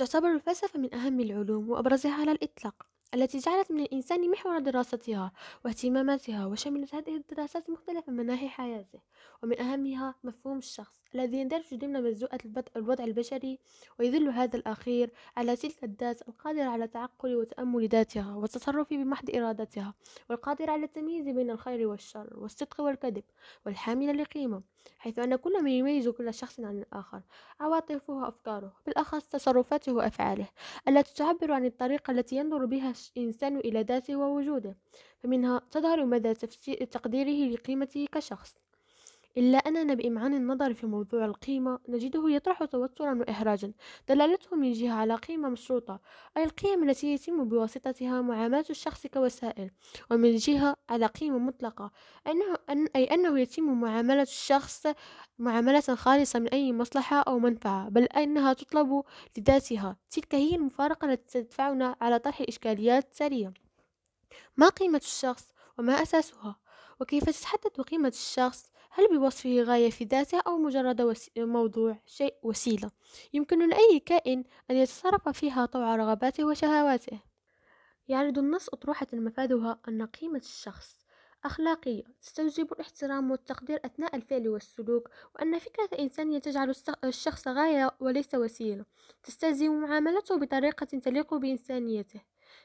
تعتبر الفلسفة من أهم العلوم وأبرزها على الإطلاق التي جعلت من الإنسان محور دراستها واهتماماتها وشملت هذه الدراسات مختلف مناحي حياته. ومن أهمها مفهوم الشخص الذي يندرج ضمن مجزوءة الوضع البشري ويدل هذا الأخير على تلك الذات القادرة على تعقل وتأمل ذاتها والتصرف بمحض إرادتها والقادرة على التمييز بين الخير والشر والصدق والكذب والحاملة لقيمة. حيث أن كل ما يميز كل شخص عن الآخر عواطفه وأفكاره بالأخص تصرفاته وأفعاله التي تعبر عن الطريقة التي ينظر بها الإنسان إلى ذاته ووجوده فمنها تظهر مدى تقديره لقيمته كشخص. إلا أننا بإمعان النظر في موضوع القيمة نجده يطرح توترا وإحراجا دلالته من جهة على قيمة مشروطة أي القيم التي يتم بواسطتها معاملة الشخص كوسائل ومن جهة على قيمة مطلقة أنه أن أي أنه يتم معاملة الشخص معاملة خالصة من أي مصلحة أو منفعة بل أنها تطلب لذاتها. تلك هي المفارقة التي تدفعنا على طرح الإشكاليات التالية ما قيمة الشخص وما أساسها؟ وكيف تتحدد قيمة الشخص هل بوصفه غاية في ذاته أو مجرد. موضوع شيء وسيلة؟ يمكن لأي كائن أن يتصرف فيها طوع رغباته وشهواته. يعرض النص أطروحة مفادها أن قيمة الشخص أخلاقية تستوجب الاحترام والتقدير أثناء الفعل والسلوك وأن فكرة الإنسانية تجعل الشخص غاية وليس وسيلة. تستلزم معاملته بطريقة تليق بإنسانيته.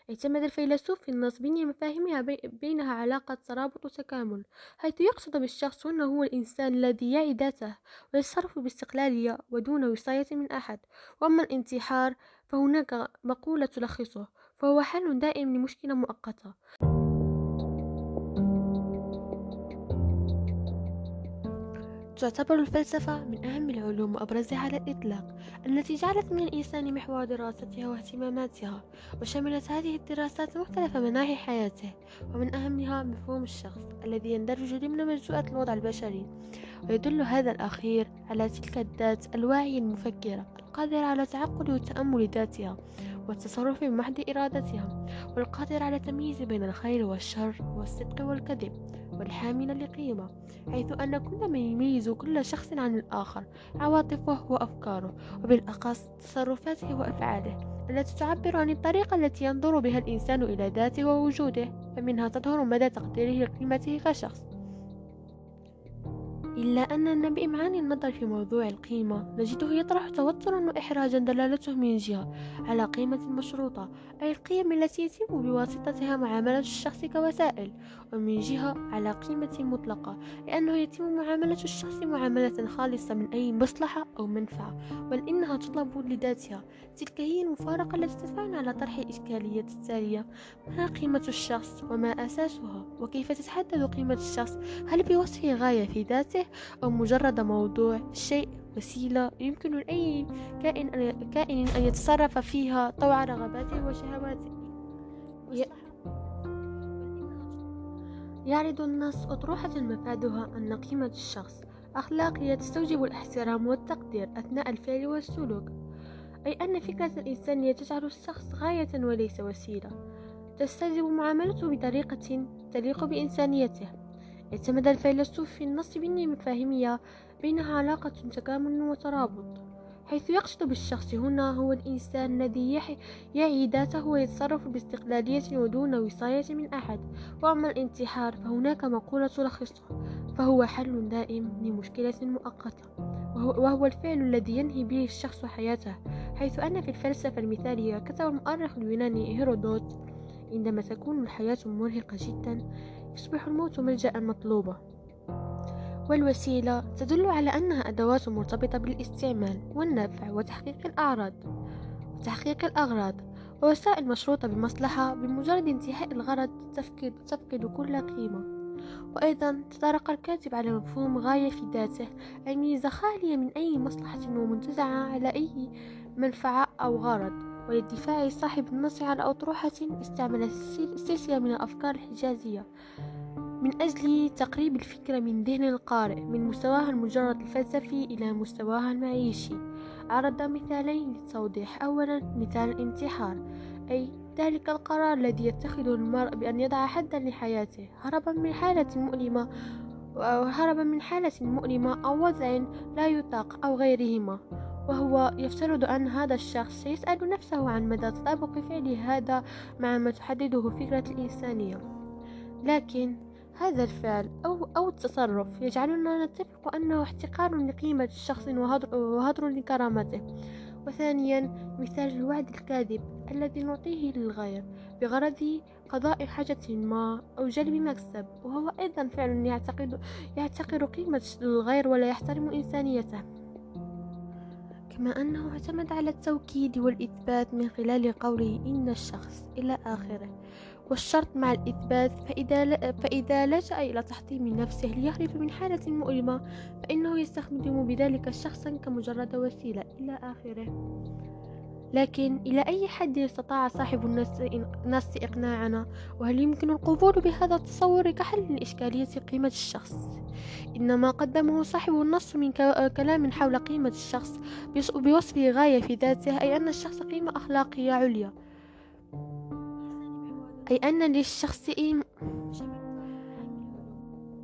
اعتمد الفيلسوف في النص بني مفاهيمها بينها علاقة ترابط وتكامل حيث يقصد بالشخص أنه هو الإنسان الذي يعي ذاته ويتصرف باستقلالية ودون وصاية من أحد. وأما الانتحار فهناك مقولة تلخصه فهو حل دائم لمشكلة مؤقتة. تعتبر الفلسفة من أهم العلوم وأبرزها على الإطلاق التي جعلت من الإنسان محور دراستها واهتماماتها وشملت هذه الدراسات مختلف مناحي حياته ومن أهمها مفهوم الشخص الذي يندرج ضمن مجزوءة الوضع البشري ويدل هذا الأخير على تلك الذات الواعية المفكرة القادرة على تعقل وتأمل ذاتها والتصرف بمحض إرادتها والقادرة على التمييز بين الخير والشر والصدق والكذب. والحامل لقيمة حيث أن كل ما يميز كل شخص عن الآخر عواطفه وأفكاره وبالأخص تصرفاته وأفعاله التي تعبر عن الطريقة التي ينظر بها الإنسان إلى ذاته ووجوده فمنها تظهر مدى تقديره لقيمته كشخص. إلا أننا بإمعان النظر في موضوع القيمة. نجده يطرح توترا وإحراجا دلالته من جهة على قيمة مشروطة أي القيم التي يتم بواسطتها معاملة الشخص كوسائل ومن جهة على قيمة مطلقة لأنه يتم معاملة الشخص معاملة خالصة من أي مصلحة أو منفعة بل إنها تطلب لذاتها. تلك هي المفارقة التي تدفعنا على طرح الإشكالية التالية. ما قيمة الشخص وما أساسها؟ وكيف تتحدد قيمة الشخص؟ هل بوصفه غاية في ذاته؟ أو مجرد موضوع شيء وسيلة يمكن لأي كائن أن, كائن أن يتصرف فيها طوع رغباته وشهواته. يعرض النص أطروحة مفادها أن قيمة الشخص أخلاقية تستوجب الاحترام والتقدير أثناء الفعل والسلوك. أي أن فكرة الإنسانية تجعل الشخص غاية وليس وسيلة. تستلزم معاملته بطريقة تليق بإنسانيته. اعتمد الفيلسوف في النص بني مفاهيمية بينها علاقة تكامل وترابط حيث يقصد بالشخص هنا هو الإنسان الذي يعي ذاته ويتصرف باستقلالية ودون وصاية من أحد وأما الانتحار فهناك مقولة تلخصه فهو حل دائم لمشكلة مؤقتة وهو الفعل الذي ينهي به الشخص حياته حيث أن في الفلسفة المثالية كتب المؤرخ اليوناني هيرودوت عندما تكون الحياة مرهقة جدا يصبح الموت ملجأ مطلوبا والوسيلة تدل على أنها أدوات مرتبطة بالاستعمال والنفع وتحقيق الأعراض وتحقيق الأغراض ووسائل مشروطة بمصلحة بمجرد انتهاء الغرض تفقد, تفقد كل قيمة. وأيضا تطرق الكاتب على مفهوم غاية في ذاته أي ميزة خالية من أي مصلحة ومنتزعة على أي منفعة أو غرض. وللدفاع صاحب النص على أطروحة استعمل سلسلة من الأفكار الحجازية من أجل تقريب الفكرة من ذهن القارئ من مستواها المجرد الفلسفي إلى مستواها المعيشي. عرض مثالين للتوضيح. أولا مثال الانتحار أي ذلك القرار الذي يتخذه المرء بأن يضع حدا لحياته. هربا من حالة مؤلمة أو هربا من حالة مؤلمة أو وضع لا يطاق أو غيرهما. وهو يفترض أن هذا الشخص سيسأل نفسه عن مدى تطابق فعله هذا مع ما تحدده فكرة الإنسانية. لكن هذا الفعل أو, أو التصرف يجعلنا نتفق أنه احتقار لقيمة الشخص وهدر لكرامته. وثانيا مثال الوعد الكاذب الذي نعطيه للغير بغرض قضاء حاجة ما أو جلب مكسب. وهو أيضا فعل يعتقد يعتقر قيمة الغير ولا يحترم إنسانيته. كما أنه اعتمد على التوكيد والإثبات من خلال قوله إن الشخص إلى آخره. والشرط مع الإثبات فإذا, فإذا لجأ إلى تحطيم نفسه ليهرب من حالة مؤلمة فإنه يستخدم بذلك شخصا كمجرد وسيلة إلى آخره. لكن إلى أي حد استطاع صاحب النص إقناعنا؟ وهل يمكن القبول بهذا التصور كحل لإشكالية قيمة الشخص؟ إنما قدمه صاحب النص من كلام حول قيمة الشخص بوصفه غاية في ذاته أي أن الشخص قيمة أخلاقية عليا. أي أن للشخص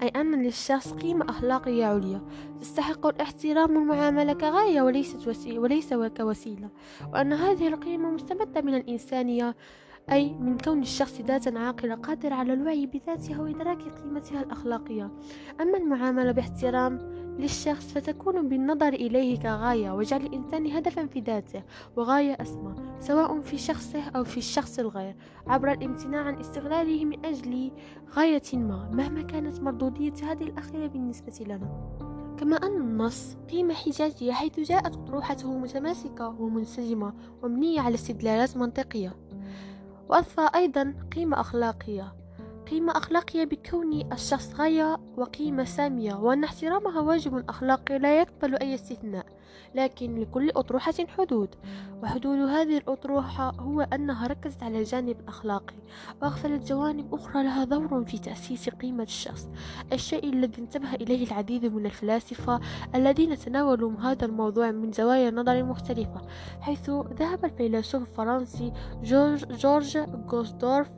أي أن للشخص قيمة أخلاقية عليا. تستحق الاحترام والمعاملة كغاية وليست وسيلة وليس كوسيلة وأن هذه القيمة مستمدة من الإنسانية أي من كون الشخص ذاتا عاقلة قادرة على الوعي بذاتها وإدراك قيمتها الأخلاقية. أما المعاملة باحترام للشخص فتكون بالنظر إليه كغاية وجعل الإنسان هدفا في ذاته وغاية أسمى. سواء في شخصه أو في الشخص الغير عبر الامتناع عن استغلاله من أجل غاية ما مهما كانت مردودية هذه الأخيرة بالنسبة لنا. كما أن النص قيمة حجاجية حيث جاءت أطروحته متماسكة ومنسجمة ومبنية على استدلالات منطقية. وأضفى أيضا قيمة أخلاقية قيمة أخلاقية بكون الشخص غاية وقيمة سامية وأن احترامها واجب أخلاقي لا يقبل أي استثناء. لكن لكل أطروحة حدود. وحدود هذه الأطروحة هو أنها ركزت على الجانب الأخلاقي وأغفلت جوانب أخرى لها دور في تأسيس قيمة الشخص. الشيء الذي انتبه إليه العديد من الفلاسفة الذين تناولوا هذا الموضوع من زوايا نظر مختلفة حيث ذهب الفيلسوف الفرنسي جورج, جورج غوسدورف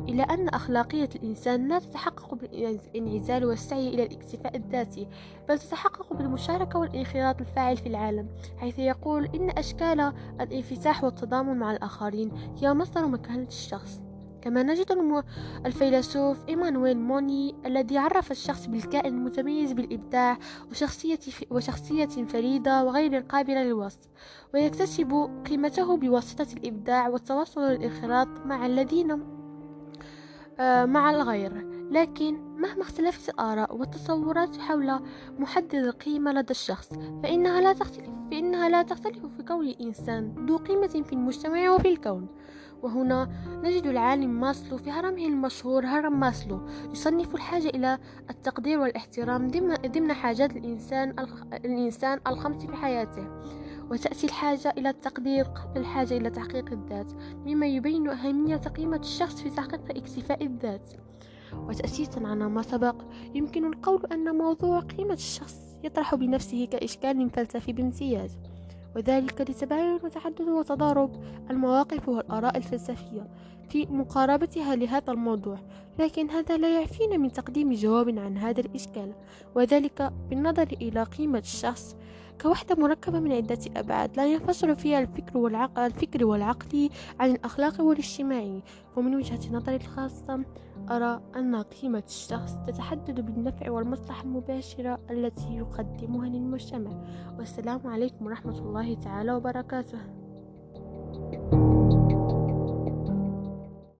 إلى أن أخلاقية الإنسان لا تتحقق بالانعزال والسعي إلى الاكتفاء الذاتي بل تتحقق بالمشاركة والانخراط الفاعل في العالم حيث يقول إن أشكال الانفتاح والتضامن مع الآخرين هي مصدر مكانة الشخص. كما نجد الفيلسوف إيمانويل موني الذي عرف الشخص بالكائن المتميز بالإبداع وشخصية, وشخصية فريدة وغير قابلة للوصف ويكتسب قيمته بواسطة الإبداع والتواصل والانخراط مع الذين مع الغير. لكن مهما اختلفت الآراء والتصورات حول محدد القيمة لدى الشخص فإنها لا تختلف فإنها لا تختلف في كون الإنسان ذو قيمة في المجتمع وفي الكون. وهنا نجد العالم ماسلو في هرمه المشهور هرم ماسلو يصنف الحاجة إلى التقدير والإحترام ضمن حاجات الإنسان الإنسان الخمس في حياته. وتأتي الحاجة إلى التقدير قبل الحاجة إلى تحقيق الذات مما يبين أهمية قيمة الشخص في تحقيق اكتفاء الذات. وتأسيسا على ما سبق يمكن القول أن موضوع قيمة الشخص يطرح بنفسه كإشكال فلسفي بامتياز وذلك لتباين وتعدد وتضارب المواقف والآراء الفلسفية في مقاربتها لهذا الموضوع لكن هذا لا يعفينا من تقديم جواب عن هذا الإشكال وذلك بالنظر إلى قيمة الشخص كوحدة مركبة من عدة أبعاد لا ينفصل فيها الفكر والعقل, الفكر والعقلي عن الأخلاق والاجتماعي. ومن وجهة نظري الخاصة أرى أن قيمة الشخص تتحدد بالنفع والمصلحة المباشرة التي يقدمها للمجتمع. والسلام عليكم ورحمة الله تعالى وبركاته.